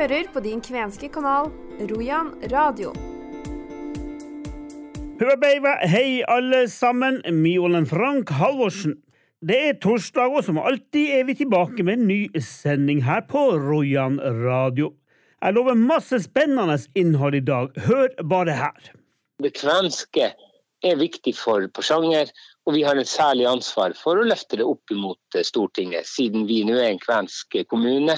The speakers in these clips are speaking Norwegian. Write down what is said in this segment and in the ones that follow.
hører på din kvenske kanal Rojan radio. Hubeiva, hei alle sammen, Miolen Frank Halvorsen. Det er torsdag, og som alltid er vi tilbake med en ny sending her på Rojan radio. Jeg lover masse spennende innhold i dag, hør bare her. Det kvenske er viktig for Porsanger, og vi har et særlig ansvar for å løfte det opp mot Stortinget, siden vi nå er en kvensk kommune,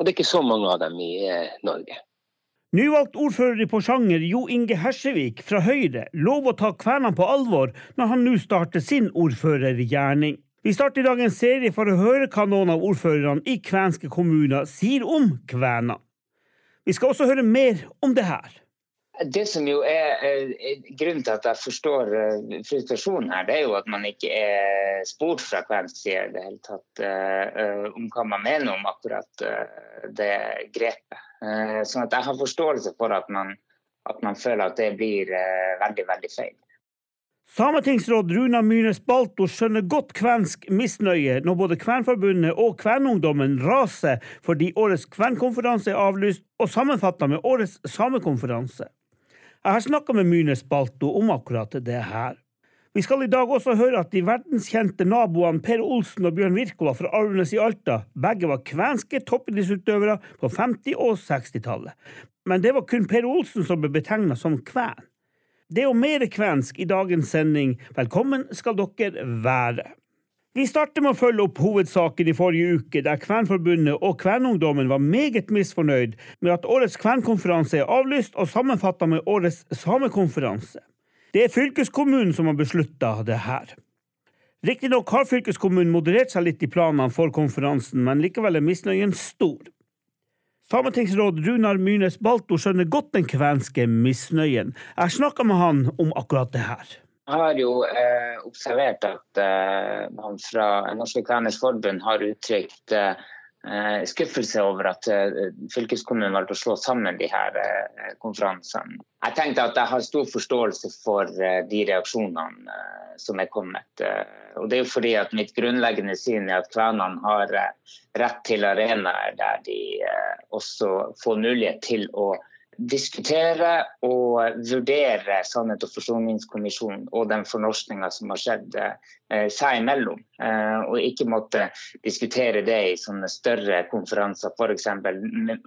og det er ikke så mange av dem i eh, Norge. Nyvalgt ordfører i Porsanger, Jo Inge Hersevik fra Høyre, lover å ta kvenene på alvor når han nå starter sin ordførergjerning. Vi starter i dag en serie for å høre hva noen av ordførerne i kvenske kommuner sier om kvenene. Vi skal også høre mer om det her. Det som jo er, grunnen til at jeg forstår eh, frustrasjonen her, det er jo at man ikke er spurt fra kvensk side det hele tatt om hva man mener om akkurat det grepet. Sånn at jeg har forståelse for at man, at man føler at det blir veldig, veldig feil. Sametingsråd Runa Myrnes Balto skjønner godt kvensk misnøye når både Kvenforbundet og Kvenungdommen raser fordi årets kvenkonferanse er avlyst og sammenfatta med årets samekonferanse. Jeg har snakka med Myrnes Balto om akkurat det her. Vi skal i dag også høre at de verdenskjente naboene Per Olsen og Bjørn Wirkola fra Arvenes i Alta begge var kvenske toppidrettsutøvere på 50- og 60-tallet. Men det var kun Per Olsen som ble betegna som kven. Det er jo mer kvensk i dagens sending. Velkommen skal dere være. Vi starter med å følge opp hovedsaken i forrige uke, der Kvenforbundet og Kvenungdommen var meget misfornøyd med at årets kvenkonferanse er avlyst og sammenfatta med årets samekonferanse. Det er fylkeskommunen som har beslutta det her. Riktignok har fylkeskommunen moderert seg litt i planene for konferansen, men likevel er misnøyen stor. Sametingsråd Runar Myrnes Balto skjønner godt den kvenske misnøyen. Jeg snakka med han om akkurat det her. Jeg har jo eh, observert at eh, man fra Norske Kveners Forbund har uttrykt eh, skuffelse over at eh, fylkeskommunen valgte å slå sammen de her eh, konferansene. Jeg tenkte at jeg har stor forståelse for eh, de reaksjonene som er kommet. og det er jo fordi at Mitt grunnleggende syn er at kvenene har rett til arenaer der de også får mulighet til å diskutere og vurdere Sannhet- og forsoningskommisjonen og den fornorskninga som har skjedd eh, seg imellom. Eh, og ikke måtte diskutere det i sånne større konferanser, f.eks.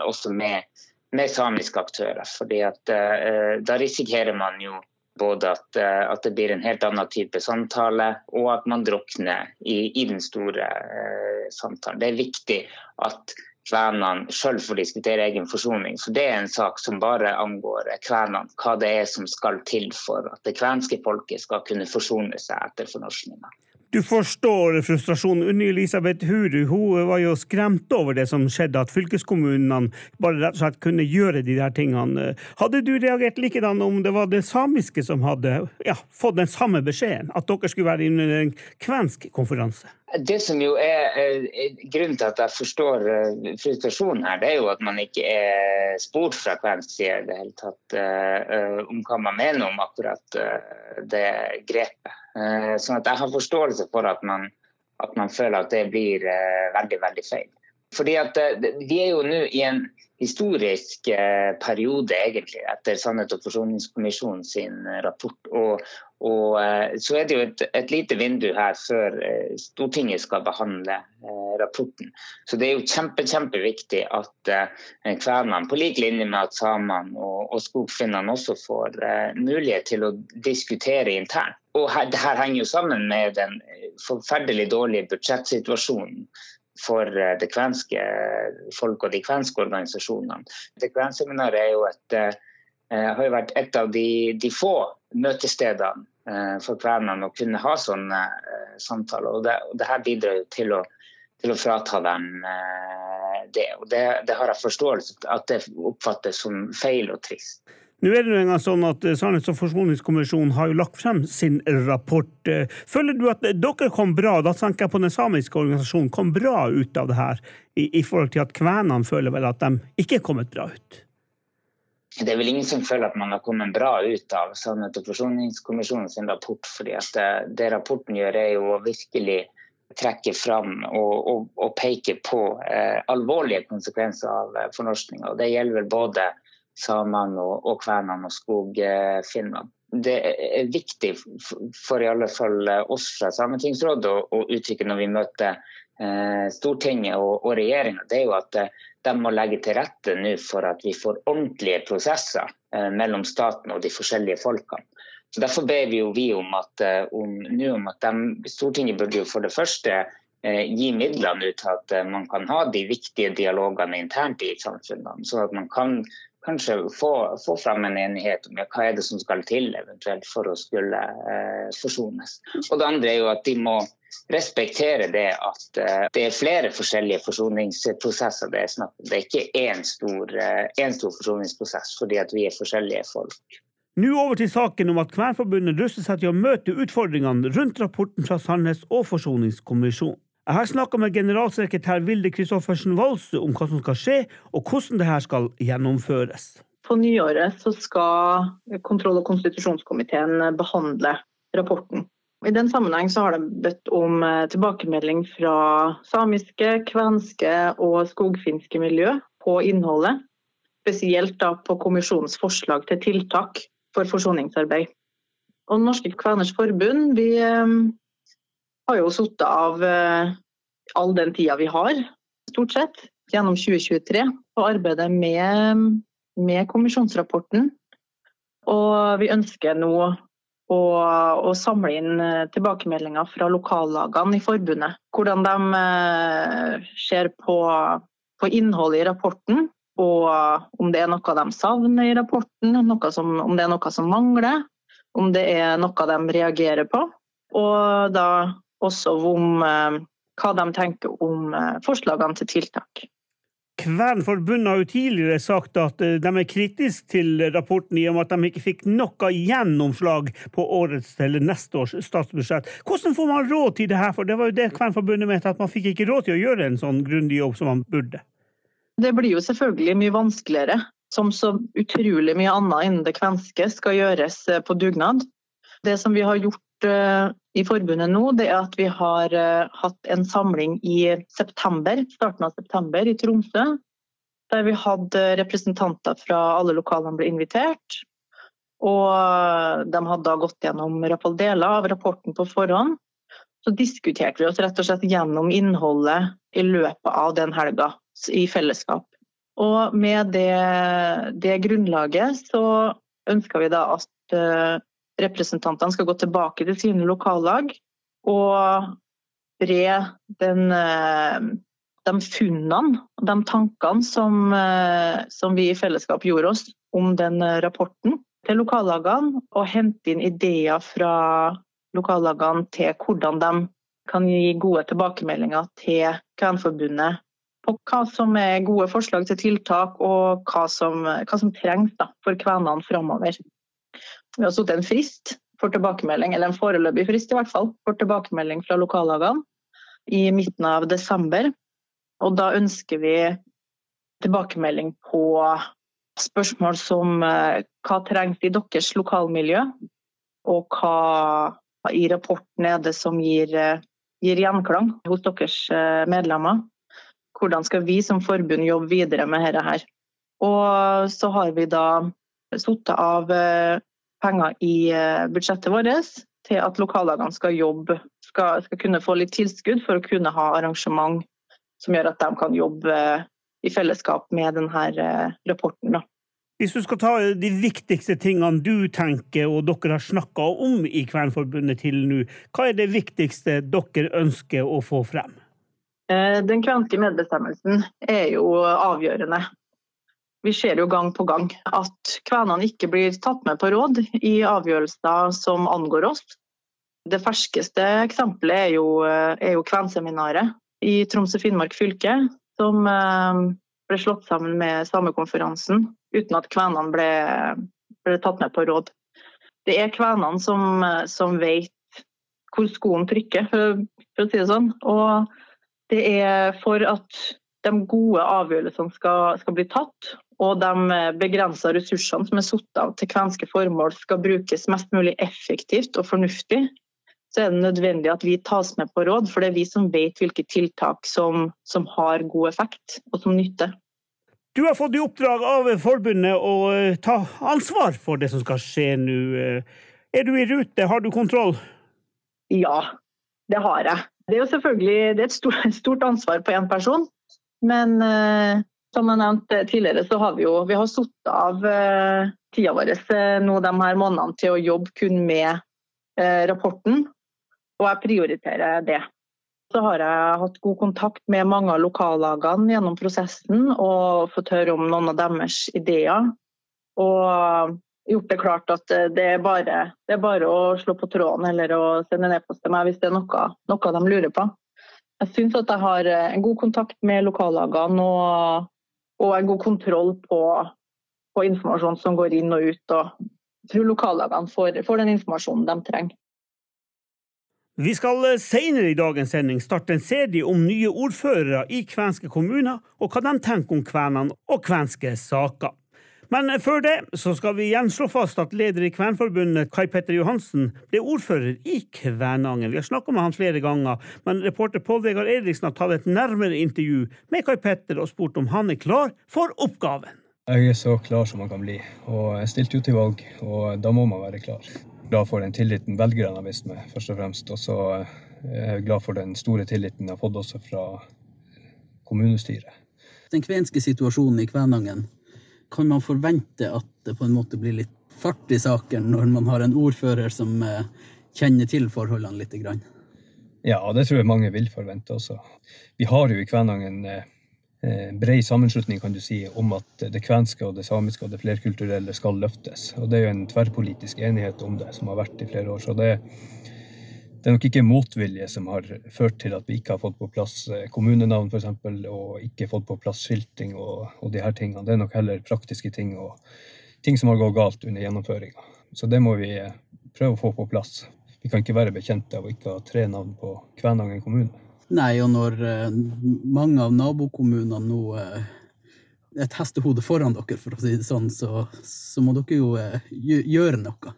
også med, med, samiske aktører. fordi at eh, Da risikerer man jo både at, at, det blir en helt annen type samtale, og at man drukner i, i den store eh, samtalen. Det er viktig at kvenene sjøl får diskutere egen forsoning. For det er en sak som bare angår kvenene. Hva det er som skal til for at det kvenske folket skal kunne forsone seg etter fornorskninga. Du forstår frustrasjonen. Unni Elisabeth Huru hun var jo skremt over det som skjedde, at fylkeskommunene bare rett og slett kunne gjøre de der tingene. Hadde du reagert likedan om det var det samiske som hadde ja, fått den samme beskjeden, at dere skulle være under en kvensk konferanse? Det som jo er, er Grunnen til at jeg forstår frustrasjonen her, det er jo at man ikke er spurt fra kvensk side i det hele tatt om hva man mener om akkurat det grepet. Sånn at jeg har forståelse for at man, at man føler at det blir veldig, veldig feil. Fordi at Vi er jo nå i en historisk periode, egentlig, etter Sannhet- og forsoningskommisjonen sin rapport. Og, og eh, så er det jo et, et, lite vindu her før eh, Stortinget skal behandle eh, rapporten. Så det er jo kjempe, kjempeviktig at kvenene, på lik linje med at samene og, og skogfinnene også får mulighet til å diskutere internt. Og her, det her henger jo sammen med den forferdelig dårlige budsjettsituasjonen for det kvenske folk og de kvenske organisasjonene. Det kvenseminaret er jo et, har jo vært et av de, de få møtestedene for kvenene å kunne ha sånne eh, samtaler. Og det, og det her bidrar jo til å, til å frata dem eh, det. Og det, det har jeg forståelse for at det oppfattes som feil og trist. Nå er det jo engang sånn at Sannhets- og forsoningskommisjonen har jo lagt frem sin rapport. Føler du at dere kom bra, da tenker jeg på den samiske organisasjonen, kom bra ut av det her, i, i forhold til at kvenene føler vel at de ikke er kommet bra ut? Det er vel ingen som føler at man har kommet bra ut av Sannhet- og forsoningskommisjonen rapport. fordi at det, det, rapporten gjør, er jo å virkelig trekke fram og, og, og peke på eh, alvorlige konsekvenser av eh, fornorskninga. Det gjelder vel både samene og, og kvenene og skogfinnene. Det er viktig for i alle fall oss fra Sametingsrådet å, å uttrykke når vi møter eh, Stortinget og, og regjeringa, er jo at eh, de må legge til rette nå for at vi får ordentlige prosesser eh, mellom staten og de forskjellige folkene. Så Derfor ber vi jo vi om at, eh, om, om at de, Stortinget burde jo for det første eh, gi midler nå til at eh, man kan ha de viktige dialogene internt i samfunnene. Så at man kan kanskje få, få fram en enighet om ja, hva er det som skal til eventuelt for å skulle eh, forsones. Og Det andre er jo at de må respektere det at eh, det er flere forskjellige forsoningsprosesser det er snakk om. Det er ikke én stor, én stor forsoningsprosess fordi at vi er forskjellige folk. Nå over til saken om at Kvernforbundet ruster seg til å møte utfordringene rundt rapporten fra Sandnes og Forsoningskommisjonen. Jeg har snakka med generalsekretær Vilde Kristoffersen Valse om hva som skal skje, og hvordan dette skal gjennomføres. På nyåret skal kontroll- og konstitusjonskomiteen behandle rapporten. I den sammenheng har de bedt om eh, tilbakemelding fra samiske, kvenske og skogfinske miljø på innholdet. Spesielt på kommisjonens forslag til tiltak for forsoningsarbeid. Og Norske Kveners Forbund vi eh, har jo sittet av eh, all den tida vi har, stort sett, gjennom 2023 og arbeidet med, med kommisjonsrapporten. Og vi ønsker nå å, og samle inn eh, tilbakemeldinger fra lokallagene i forbundet. Hvordan de ser på, på innholdet i rapporten, og om det er noe de savner i rapporten, som, om det er noe som mangler, om det er noe de reagerer på. Og da også om eh, hva de tenker om eh, forslagene til tiltak. Kvenforbundet har jo tidligere sagt at eh, de er kritiske til rapporten i og med at de ikke fikk noe gjennomslag på årets eller neste års statsbudsjett. Hvordan får man råd til det her? For det var jo det Kvernforbundet mente, at man fikk ikke råd til å gjøre en sånn grundig jobb som man burde. Det blir jo selvfølgelig mye vanskeligere. Som så utrolig mye annet innen det kvenske skal gjøres eh, på dugnad. Det som vi har gjort uh, i forbundet nå, det er at vi har uh, hatt en samling i september, starten av september i Tromsø. Der vi hadde representanter fra alle lokalene ble invitert. Og de hadde da gått gjennom deler av rapporten på forhånd. Så diskuterte vi oss rett og slett gjennom innholdet i løpet av den helga i fellesskap. Og med det, det grunnlaget så ønsker vi da at representantene skal gå tilbake til sine lokallag og den, uh, de funnene, de tankene som, uh, som, vi i fellesskap gjorde oss om den rapporten til lokallagene, og hente inn ideer fra lokallagene til hvordan de kan gi gode tilbakemeldinger til Kvenforbundet på hva som er gode forslag til tiltak, og hva som, hva som trengs da, for kvenene framover. Vi har satt en frist for tilbakemelding, eller en foreløpig frist i hvert fall, for tilbakemelding fra lokallagene i midten av desember. Og da ønsker vi tilbakemelding på spørsmål som eh, hva trengs i deres lokalmiljø, og hva i rapporten er det som gir, eh, gir gjenklang hos deres eh, medlemmer hvordan skal vi som forbund jobbe videre med dette her. Og så har vi da satt av penger i eh, budsjettet vårt til at lokallagene skal jobbe, skal, skal, kunne få litt tilskudd for å kunne ha arrangement som gjør at de kan jobbe eh, i fellesskap med denne rapporten. Da. Hvis du skal ta de viktigste tingene du tenker og dere har snakka om i Kvernforbundet til nå, hva er det viktigste dere ønsker å få frem? Eh, den kvenske medbestemmelsen er jo avgjørende. Vi ser jo gang på gang at kvenene ikke blir tatt med på råd i avgjørelser som angår oss. Det ferskeste eksempelet er jo, eh, er jo kvenseminaret i Troms og Finnmark fylke, som eh, ble slått sammen med Samekonferansen uten at kvenene ble, ble, tatt med på råd. Det er kvenene som, som vet hvor skoen trykker, for, for å si det sånn. Og det er for at de gode avgjørelsene skal, skal bli tatt, og de begrensa ressursene som er satt av til kvenske formål skal brukes mest mulig effektivt og fornuftig, så er det nødvendig at vi tas med på råd, for det er vi som vet hvilke tiltak som, som har god effekt og som nytter. Du har fått i oppdrag av forbundet å eh, ta ansvar for det som skal skje nå. Eh. Er du i rute? Har du kontroll? Ja, det har jeg. Det er jo selvfølgelig det er et stort, ansvar på én person. Men eh, som jeg nevnte tidligere, så har vi jo vi har satt av eh, tida vår eh, nå de her månedene til å jobbe kun med eh, rapporten og jeg prioriterer det. Så har jeg hatt god kontakt med mange av lokallagene gjennom prosessen og fått høre om noen av deres ideer. Og gjort det klart at det er bare, det er bare å slå på tråden eller å sende en e-post til meg hvis det er noe, noe de lurer på. Jeg syns at jeg har en god kontakt med lokallagene og, og en god kontroll på, på, informasjon som går inn og ut. Og tror lokallagene får, får den informasjonen de trenger. Vi skal eh, senere i dagens sending starte en serie om nye ordførere i kvenske kommuner, og hva de tenker om kvenene og kvenske saker. Men eh, før det så skal vi igjen slå fast at leder i Kvenforbundet, Kai Petter Johansen, ble ordfører i Kvænangen. Vi har snakka med han flere ganger, men reporter Pål Vegard Eriksen har tatt et nærmere intervju med Kai Petter og spurt om han er klar for oppgaven. Jeg er så klar som man kan bli, og jeg stilte jo til valg, og da må man være klar glad for den tilliten velgerne har vist meg, først og fremst. Og så er jeg glad for den store tilliten jeg har fått også fra kommunestyret. Den kvenske situasjonen i Kvænangen, kan man forvente at det på en måte blir litt fart i saken når man har en ordfører som eh, kjenner til forholdene litt? Ja, det tror jeg mange vil forvente også. Vi har jo i Kvænangen eh, Eh, bred sammenslutning kan du si, om at det kvenske og det samiske og det flerkulturelle skal løftes. Og Det er jo en tverrpolitisk enighet om det som har vært i flere år. Så det, det er nok ikke motvilje som har ført til at vi ikke har fått på plass eh, kommunenavn f.eks., og ikke fått på plass skilting og, og de her tingene. Det er nok heller praktiske ting og ting som har gått galt under gjennomføringa. Så det må vi eh, prøve å få på plass. Vi kan ikke være bekjente av å ikke ha tre navn på Kvænangen kommune. Nei, og når eh, mange av nabokommunene nå er et hestehode foran dere, for å si det sånn, så, så må dere jo gjøre noe.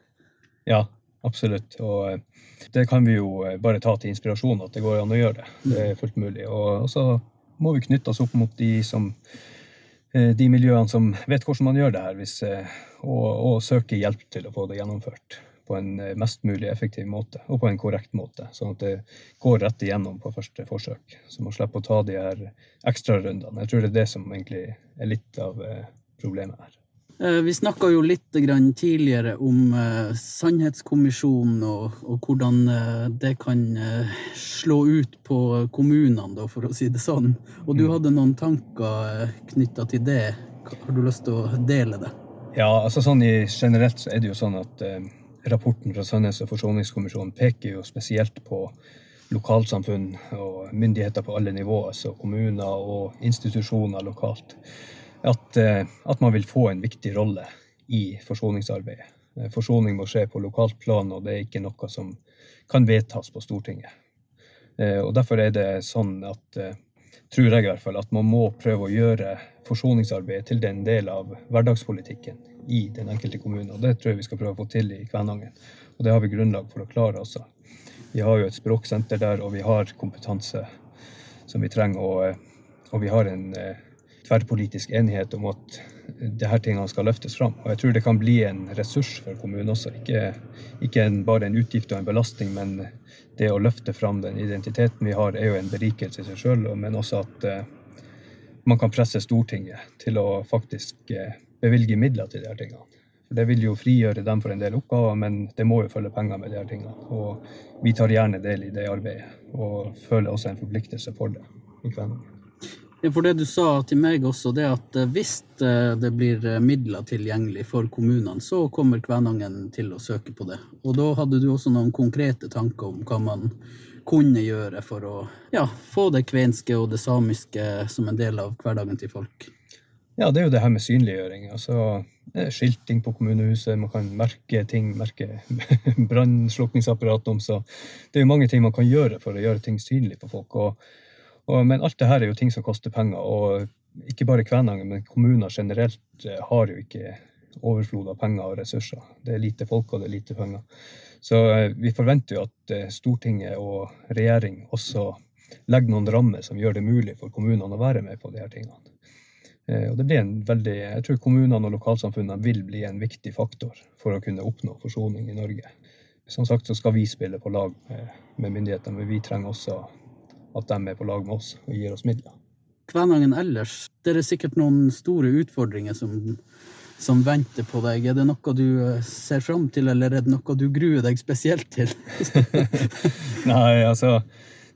Ja, absolutt. Og det kan vi jo bare ta til inspirasjon, at det går an å gjøre det. Det er fullt mulig. Og så må vi knytte oss opp mot de, som, de miljøene som vet hvordan man gjør det her, hvis, og, og søke hjelp til å få det gjennomført på en eh, mest mulig effektiv måte, og på en korrekt måte. Sånn at det går rett igjennom på første forsøk. Så man slipper å ta de her ekstrarundene. Jeg tror det er det som egentlig er litt av eh, problemet her. Eh, vi snakka jo litt tidligere om sannhetskommisjonen og, og, hvordan det kan slå ut på kommunene, for å si det sånn. Og du mm. hadde noen tanker knytta til det. Har du lyst til å dele det? Ja, altså sånn i, generelt så er det jo sånn at rapporten fra Sannhets- og forsoningskommisjonen peker jo spesielt på lokalsamfunn og myndigheter på alle nivåer, altså kommuner og institusjoner lokalt, at, eh, at, man vil få en viktig rolle i forsoningsarbeidet. Eh, forsoning må skje på lokalt plan, og det er ikke noe som kan vedtas på Stortinget. Eh, og Derfor er det sånn at, tror jeg i hvert fall, at man må prøve å gjøre forsoningsarbeidet til den del av hverdagspolitikken i den enkelte kommune. Og Det tror jeg vi skal prøve å få til i Kvænangen. Og det har vi grunnlag for å klare også. Vi har jo et språksenter der, og vi har kompetanse som vi trenger. Og, og vi har en tverrpolitisk enighet om at disse tingene skal løftes fram. Og jeg tror det kan bli en ressurs for kommunen også. Ikke, ikke en, bare en utgift og en belastning, men det å løfte fram den identiteten vi har, er jo en berikelse i seg sjøl, men også at uh, man kan presse Stortinget til å faktisk uh, bevilge midler til disse tingene. Det vil jo frigjøre dem for en del oppgaver, men det må jo følge penger med her tingene. Og vi tar gjerne del i det arbeidet, og føler også en forpliktelse for det i Kvænangen. For det du sa til meg også, det at eh, hvis eh, det blir eh, midler tilgjengelig for kommunene, så kommer Kvænangen til å søke på det. Og da hadde du også noen konkrete tanker om hva man kunne gjøre for å ja, få det kvenske og det samiske som en del av hverdagen til folk? Ja, det er jo det her med synliggjøring. Altså skilting på kommunehuset, man kan merke ting, merke brannslukningsapparat om, så det er jo mange ting man kan gjøre for å gjøre ting synlig for folk. Og, og, men alt det her er jo ting som koster penger. Og ikke bare Kvænangen, men kommuner generelt eh, har jo ikke overflod av penger og ressurser. Det er lite folk, og det er lite penger. Så eh, vi forventer jo at eh, Stortinget og regjering også legger noen rammer som gjør det mulig for kommunene å være med på de her tingene. Og det blir en veldig, jeg tror kommunene og lokalsamfunnene vil bli en viktig faktor for å kunne oppnå forsoning i Norge. Som sagt så skal vi spille på lag med myndighetene, men vi trenger også at de er på lag med oss og gir oss midler. Kvænangen ellers, det er sikkert noen store utfordringer som, som, venter på deg. Er det noe du eh, ser fram til, eller er det noe du gruer deg spesielt til? Nei, altså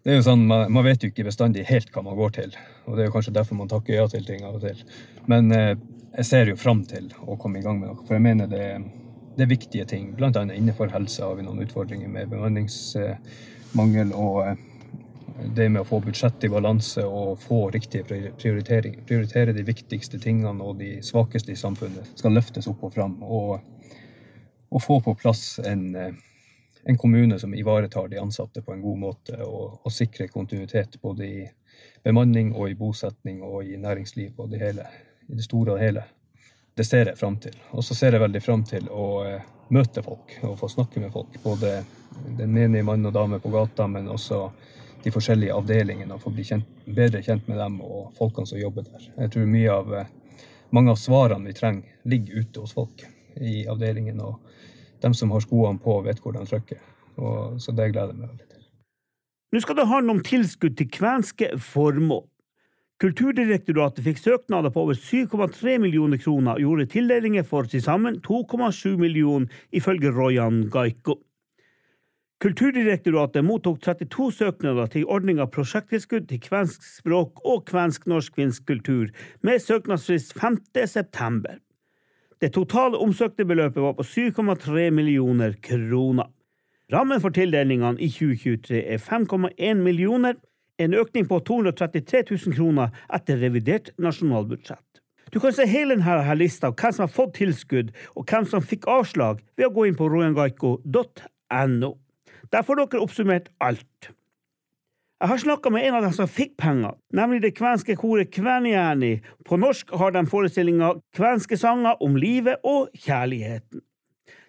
det er jo sånn, man, man, vet jo ikke bestandig helt hva man går til. Og det er jo kanskje derfor man takker ja til ting av og til. Men eh, jeg ser jo fram til å komme i gang med noe. For jeg mener det, det er viktige ting. Annet innenfor helse har vi noen utfordringer med bemanningsmangel og eh, det med å få budsjettet i balanse og få riktige prioriteringer. Prioritere de viktigste tingene og de svakeste i samfunnet skal løftes opp og fram. Og, og få på plass en, en, kommune som ivaretar de ansatte på en god måte og, og sikrer kontinuitet både i bemanning og i bosetning og i næringsliv og det hele. I det store og hele. Det ser jeg fram til. Og så ser jeg veldig fram til å eh, møte folk og få snakke med folk. Både den menige mann og dame på gata, men også de forskjellige avdelingene og få bli kjent, bedre kjent med dem og folkene som jobber der. Jeg tror mye av, eh, mange av svarene vi trenger, ligger ute hos folk i avdelingen. Og de som har skoene på, vet hvor de trykker. Og, så det gleder jeg meg veldig til. Nå skal det handle om tilskudd til kvenske formål. Kulturdirektoratet fikk søknader på over 7,3 millioner kroner og gjorde tildelinger for til sammen 2,7 millioner, ifølge Royan Gaiko. Kulturdirektoratet mottok 32 søknader til ordninga prosjekttilskudd til kvensk språk og kvensk-norsk-finsk kultur, med søknadsfrist 5. september. Det totale omsøkte beløpet var på 7,3 millioner kroner. Rammen for tildelingene i 2023 er 5,1 millioner, en økning på 233 000 kroner etter revidert nasjonalbudsjett. Du kan se hele denne lista av hvem som har fått tilskudd, og hvem som fikk avslag, ved å gå inn på royangaiko.no. Der får dere oppsummert alt. Jeg har snakka med en av dem som fikk penger, nemlig det kvenske koret Kvenjärni. På norsk har de forestillinga Kvenske sanger om livet og kjærligheten.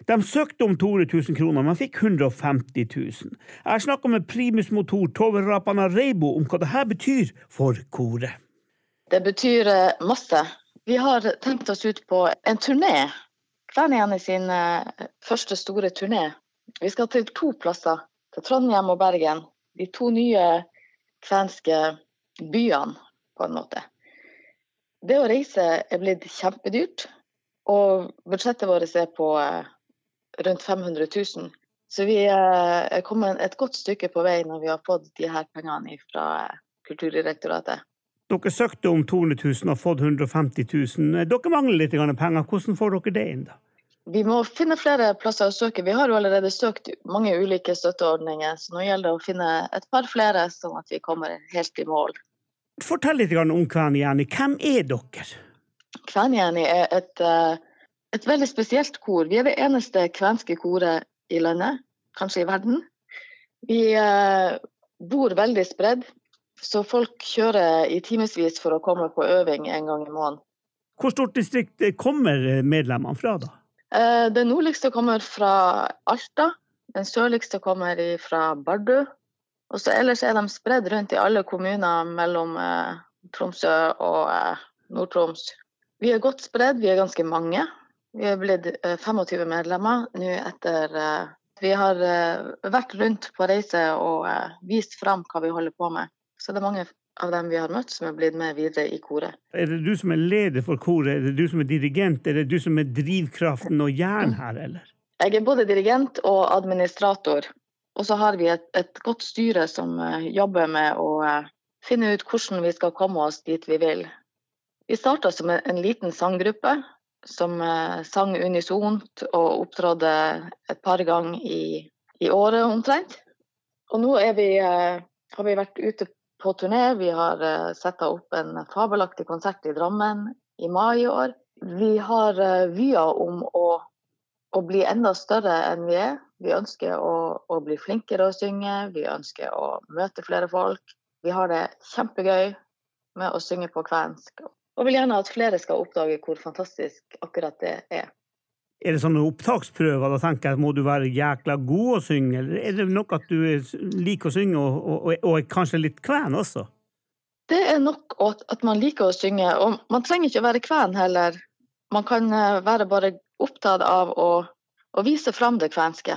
De søkte om 200 000 kroner, men fikk 150 000. Jeg har snakka med primus motor Tove Rapana Reibo om hva dette betyr for koret. Det betyr eh, masse. Vi har tenkt oss ut på en turné. Kvenjärni sin eh, første store turné vi skal til to plasser, til Trondheim og Bergen. De to nye kvenske byene, på en måte. Det å reise er blitt kjempedyrt, og budsjettet vårt er på eh, rundt 500 000. Så vi eh, er kommet et godt stykke på vei når vi har fått de her pengene fra eh, Kulturdirektoratet. Dere søkte om 200 000 og har fått 150 000. Dere mangler litt penger. Hvordan får dere det inn, da? Vi må finne flere plasser å søke. Vi har jo allerede søkt mange ulike støtteordninger, så nå gjelder det å finne et par flere, sånn at vi kommer helt i mål. Fortell litt om Kvenjärni. Hvem er dere? Kvenjärni er et, eh, et, veldig spesielt kor. Vi er det eneste kvenske koret i landet, kanskje i verden. Vi eh, bor veldig spredd, så folk kjører i timevis for å komme på øving en gang i måneden. Hvor stort distrikt kommer medlemmene fra, da? Eh, den nordligste kommer fra Alta. Den sørligste kommer fra Bardu. Og så ellers er de spredd rundt i alle kommuner mellom eh, Tromsø og eh, Nord-Troms. Vi er godt spredd, vi er ganske mange. Vi er blitt 25 medlemmer nå etter Vi har vært rundt på reise og vist fram hva vi holder på med. Så det er mange av dem vi har møtt, som er blitt med videre i koret. Er det du som er leder for koret, er det du som er dirigent, er det du som er drivkraften og jern her, eller? Jeg er både dirigent og administrator. Og så har vi et, et godt styre som uh, jobber med å uh, finne ut hvordan vi skal komme oss dit vi vil. Vi starta som en, en, liten sanggruppe som uh, sang unisont og opptrådde et par ganger i, i året omtrent. Og nå vi, har vi vært ute på turné. Vi har uh, setta opp en fabelaktig konsert i Drammen i mai i år. Vi har uh, vyer om å, å, bli enda større enn vi er. Vi ønsker å, å, bli flinkere å synge, vi ønsker å møte flere folk. Vi har det kjempegøy med å synge på kvensk. Og vil gjerne at flere skal oppdage hvor fantastisk akkurat det er. Er det sånne opptaksprøver? Da tenker jeg, Må du være jækla god å synge, eller er det nok at du liker å synge og, og, og er kanskje litt kven også? Det er nok at man liker å synge, og man trenger ikke å være kven heller. Man kan eh, være bare opptatt av å, å vise fram det kvenske.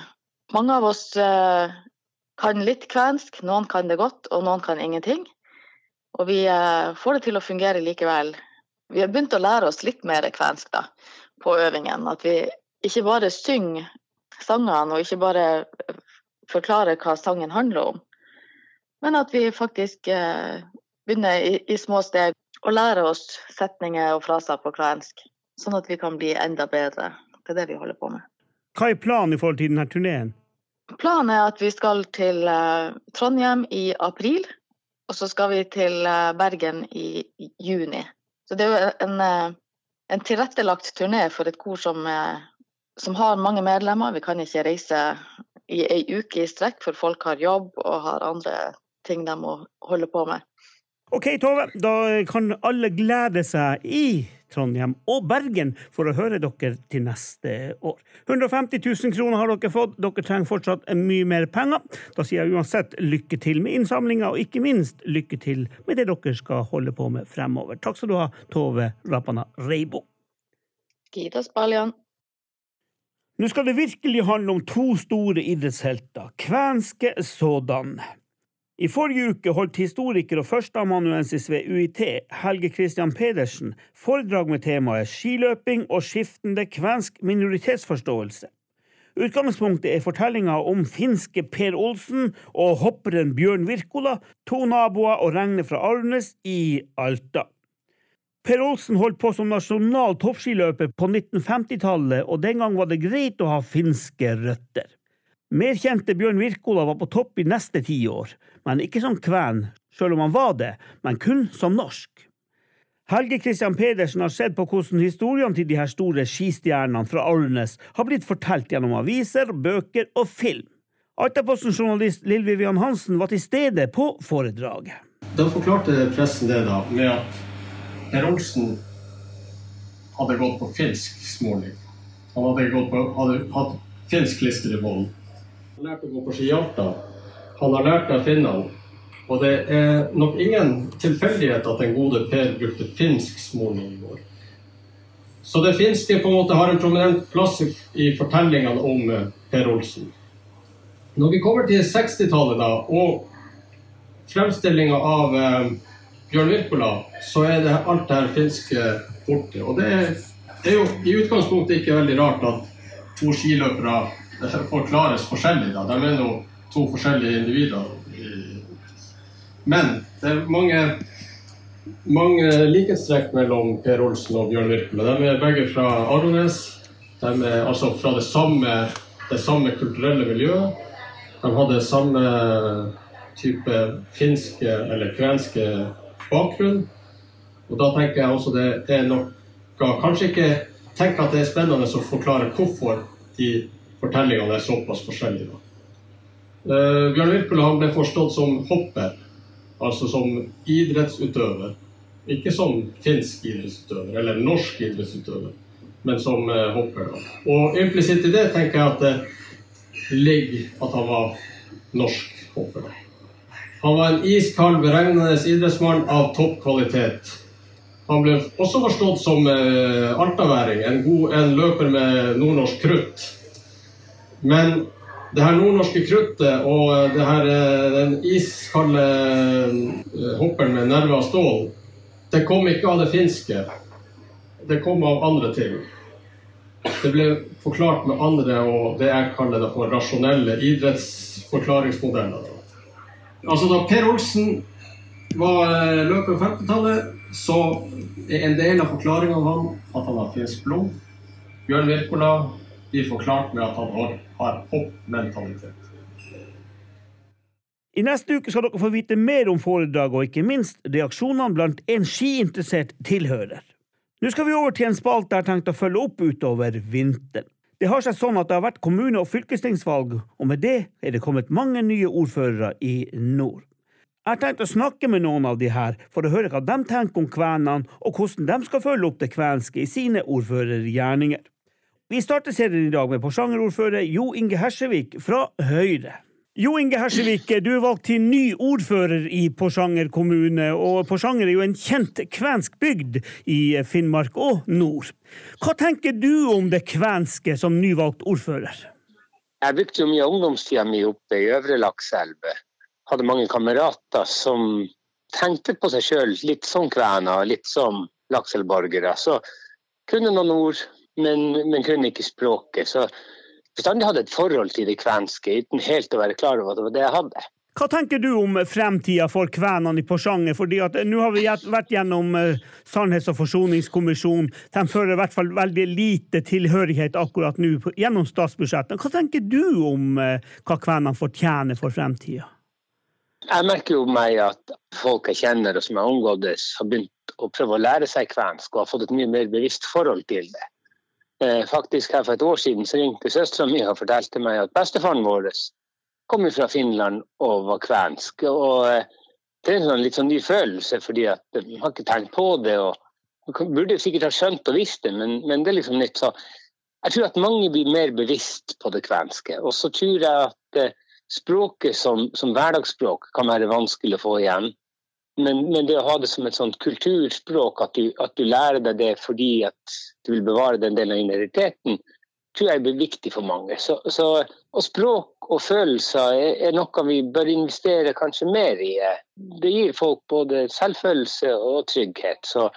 Mange av oss eh, kan litt kvensk, noen kan det godt, og noen kan ingenting. Og vi eh, får det til å fungere likevel. Vi har begynt å lære oss litt mer kvensk da, på øvingen. At vi ikke bare synger sangene, og ikke bare forklarer hva sangen handler om. Men at vi faktisk eh, begynner i, i, små steg å lære oss setninger og fraser på kvensk. Sånn at vi kan bli enda bedre. Det er det vi holder på med. Hva er planen i forhold til denne turneen? Planen er at vi skal til eh, Trondheim i april. Og så skal vi til uh, Bergen i, juni. Så det er jo en, uh, en tilrettelagt turné for et kor som, som, har mange medlemmer. Vi kan ikke reise i ei uke i strekk, for folk har jobb og har andre ting de må holde på med. Ok, Tove, da kan alle glede seg i Trondheim og Bergen for å høre dere til neste år. 150 000 kroner har dere fått, dere trenger fortsatt mye mer penger. Da sier jeg uansett lykke til med innsamlinga, og ikke minst lykke til med det dere skal holde på med fremover. Takk skal du ha, Tove Rapana Reibo. Kiitos paljon. Nå skal det virkelig handle om to store idrettshelter, kvenske sådan. I forrige uke holdt historiker og førsteamanuensis ved UiT, Helge Christian Pedersen, foredrag med temaet skiløping og skiftende kvensk minoritetsforståelse. Utgangspunktet er fortellinga om finske Per Olsen og hopperen Bjørn Wirkola, to naboer og regner fra Arnes i Alta. Per Olsen holdt på som nasjonal toppskiløper på 1950-tallet, og den gang var det greit å ha finske røtter. Mer kjente Bjørn Wirkola var på topp i neste tiår, men ikke som kven, selv om han var det, men kun som norsk. Helge Christian Pedersen har sett på hvordan historiene til de her store skistjernene fra Alnes har blitt fortalt gjennom aviser, bøker og film. Altaposten-journalist Lill Vivian Hansen var til stede på foredraget. Da forklarte pressen det da med at Per Olsen hadde gått på finsk småling. Han hadde, på, hadde hatt finsk klister i bånd har lært å gå på ski. Han har lært av finnene. Og det er nok ingen tilfeldighet at den gode Per brukte finsk småning i går. Så det finske på en måte har en prominent plass i fortellingene om eh, Per Olsen. Når vi kommer til 60-tallet da, og fremstillinga av eh, Bjørn Wirkola, så er det alt det her finske borte. Og det er jo i utgangspunktet ikke veldig rart at to skiløpere det forklares forskjellig. da. De er nå to forskjellige individer. Men det er mange, mange likhetstrekk mellom Per Olsen og Bjørn Wirkola. De er begge fra Arones. De er altså fra det samme, det samme kulturelle miljøet. De hadde samme type finske eller kvenske bakgrunn. Og da tenker jeg også det er noe Kanskje ikke tenk at det er spennende å forklare hvorfor de fortellingene er såpass forskjellige. Uh, Bjørn Wirkola ble forstått som hopper, altså som idrettsutøver. Ikke som finsk idrettsutøver eller norsk idrettsutøver, men som uh, hopper. Da. Og implisitt i det tenker jeg at det ligger at han var norsk hopper. Da. Han var en iskald, beregnende idrettsmann av topp kvalitet. Han ble også forstått som uh, altaværing, en, en løper med nordnorsk krutt. Men det her nordnorske kruttet og eh, her, eh, den iskalde eh, hopperen med nerver av stål, det kom ikke av det finske. Det kom av andre ting. Det ble forklart med andre og det jeg kaller det for rasjonelle idrettsforklaringsmodeller. Altså Da Per Olsen var løper på 50-tallet, så er en del av forklaringa av ham at han har finsk blod. Bjørn Wirkola blir forklart med at han har, har hoppmentalitet. I neste uke skal dere få vite mer om foredraget og ikke minst reaksjonene blant en skiinteressert tilhører. Nå skal vi over til en spalte jeg har tenkt å følge opp utover vinteren. Det har seg sånn at det har vært kommune- og fylkestingsvalg, og med det er det kommet mange nye ordførere i nord. Jeg har tenkt å snakke med noen av de her for å høre hva de tenker om kvenene, og hvordan de skal følge opp det kvenske i sine ordførergjerninger. Vi starter serien i dag med Porsanger-ordfører Jo Inge Hersevik fra Høyre. Jo Inge Hersevik, du er valgt til ny ordfører i Porsanger kommune, og Porsanger er jo en kjent kvensk bygd i Finnmark og nord. Hva tenker du om det kvenske som nyvalgt ordfører? Jeg brukte jo mye ungdomstida mi oppe i Øvre Lakselv. Hadde mange kamerater som tenkte på seg sjøl litt som kvener, litt som lakselborgere. Så kunne noen ord, men, men kunne ikke språket. Så bestandig hadde et forhold til det kvenske, uten helt å være klar over at det var det jeg hadde. Hva tenker du om fremtida for kvenene i Porsanger? Fordi at Nå har vi vært gjennom uh, Sannhets- og forsoningskommisjonen. De fører i hvert fall veldig lite tilhørighet akkurat nå gjennom statsbudsjettet. Hva tenker du om uh, hva kvenene fortjener for fremtida? Jeg merker jo meg at folk jeg kjenner og som jeg omgåttes, har begynt å prøve å lære seg kvensk og har fått et mye mer bevisst forhold til det. Eh, faktisk her For et år siden så ringte søstera mi og fortalte meg at bestefaren vår kom fra Finland og var kvensk. og eh, Det er en sånn litt sånn ny følelse, fordi at man har ikke tenkt på det. og burde sikkert ha skjønt og visst det, men, men det er liksom nytt. så Jeg tror at mange blir mer bevisst på det kvenske. Og så tror jeg at eh, språket som, som hverdagsspråk kan være vanskelig å få igjen. Men, men, det å ha det som et sånt kulturspråk, at du, at du, lærer deg det fordi at du vil bevare den delen av identiteten, tror jeg blir viktig for mange. Så, så, og språk og følelser er, er, noe vi bør investere kanskje mer i. Det gir folk både selvfølelse og trygghet. Så,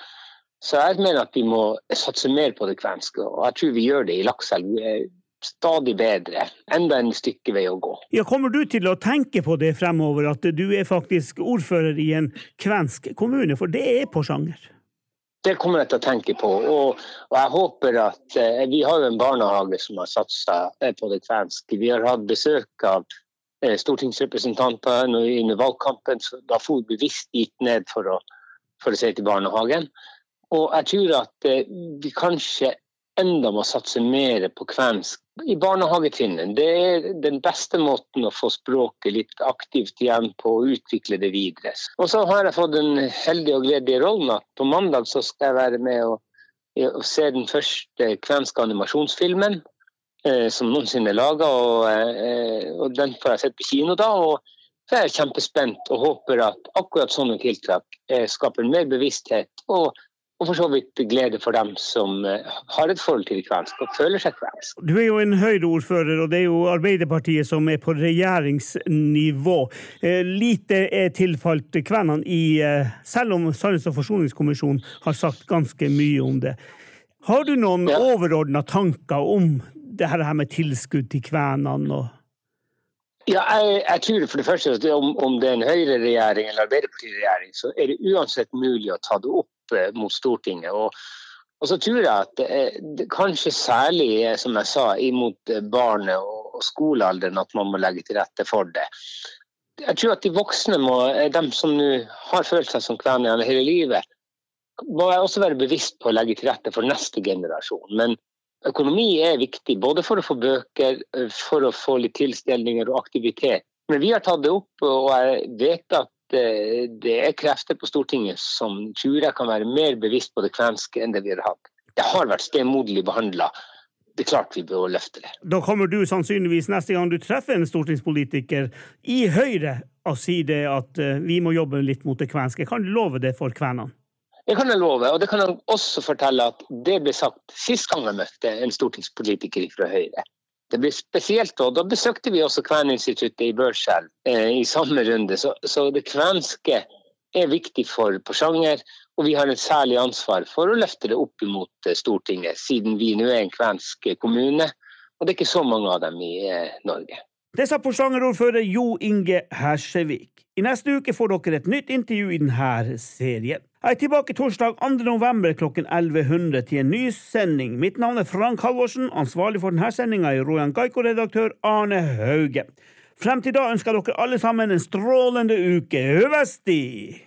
så jeg mener at vi må satse mer på det kvenske, og jeg tror vi gjør det i Lakselv stadig bedre. Enda en stykke vei å gå. Ja, Kommer du til å tenke på det fremover, at du er faktisk ordfører i en kvensk kommune? For det er Porsanger. Det kommer jeg til å tenke på. Og, og jeg håper at eh, Vi har jo en barnehage som har satsa eh, på det kvenske. Vi har hatt besøk av eh, stortingsrepresentanter under valgkampen. så Da for vi bevisst gikk ned for å, for å se til barnehagen. Og jeg tror at eh, vi kanskje enda må satse mer på kvensk i barnehagetrinnet. Det er den beste måten å få språket litt aktivt igjen på og utvikle det videre. Og så har jeg fått den heldige og gledelige rollen at på mandag så skal jeg være med og, og se den første kvenske animasjonsfilmen eh, som noensinne er laga, og, eh, og, den får jeg sett på kino da. og så er jeg kjempespent og håper at akkurat sånne tiltak eh, skaper mer bevissthet og og for så vidt glede for dem som eh, har et forhold til kvensk og føler seg kvensk. Du er jo en Høyre-ordfører, og det er jo Arbeiderpartiet som er på regjeringsnivå. Eh, lite er tilfalt kvenene i eh, Selv om Sannhets- og forsoningskommisjonen har sagt ganske mye om det. Har du noen ja. overordna tanker om det her med tilskudd til kvenene? og ja, jeg, jeg, tror for det første at om, om det er en Høyre-regjering eller Arbeiderparti-regjering, så er det uansett mulig å ta det opp Eh, mot Stortinget. Og, og så tror jeg at det, kanskje særlig, som jeg sa, imot eh, barnet og, skolealderen at man må legge til rette for det. Jeg tror at de voksne, må, eh, de som nå har følt seg som kvener hele livet, må jeg også være bevisst på å legge til rette for neste generasjon. Men økonomi er viktig, både for å få bøker, for å få litt tilstelninger og aktivitet. Men vi har tatt det opp, og jeg vet at Eh, det er krefter på Stortinget som tror jeg kan være mer bevisst på det kvenske enn det vi har hatt. Det har vært stemoderlig behandla. Det er klart vi bør løfte det. Da kommer du sannsynligvis neste gang du treffer en stortingspolitiker i Høyre og sier det at eh, vi må jobbe litt mot det kvenske. Kan du love det for kvenene? Det kan jeg love, og det kan jeg også fortelle at det ble sagt sist gang jeg møtte en stortingspolitiker fra Høyre. Det blir spesielt, og da besøkte vi også Kveninstituttet i Børselv eh, i samme runde. Så, så, det kvenske er viktig for Porsanger, og vi har et særlig ansvar for å løfte det opp mot eh, Stortinget, siden vi nå er en kvensk kommune. Og det er ikke så mange av dem i eh, Norge. Det sa Porsanger-ordfører Jo Inge Hersevik. I neste uke får dere et nytt intervju i denne serien. Jeg er tilbake torsdag 2. november klokken 1100 til en ny sending. Mitt navn er Frank Halvorsen. Ansvarlig for denne sendinga er Rojan Gaiko-redaktør Arne Hauge. Frem til da ønsker dere alle sammen en strålende uke. Høvesti!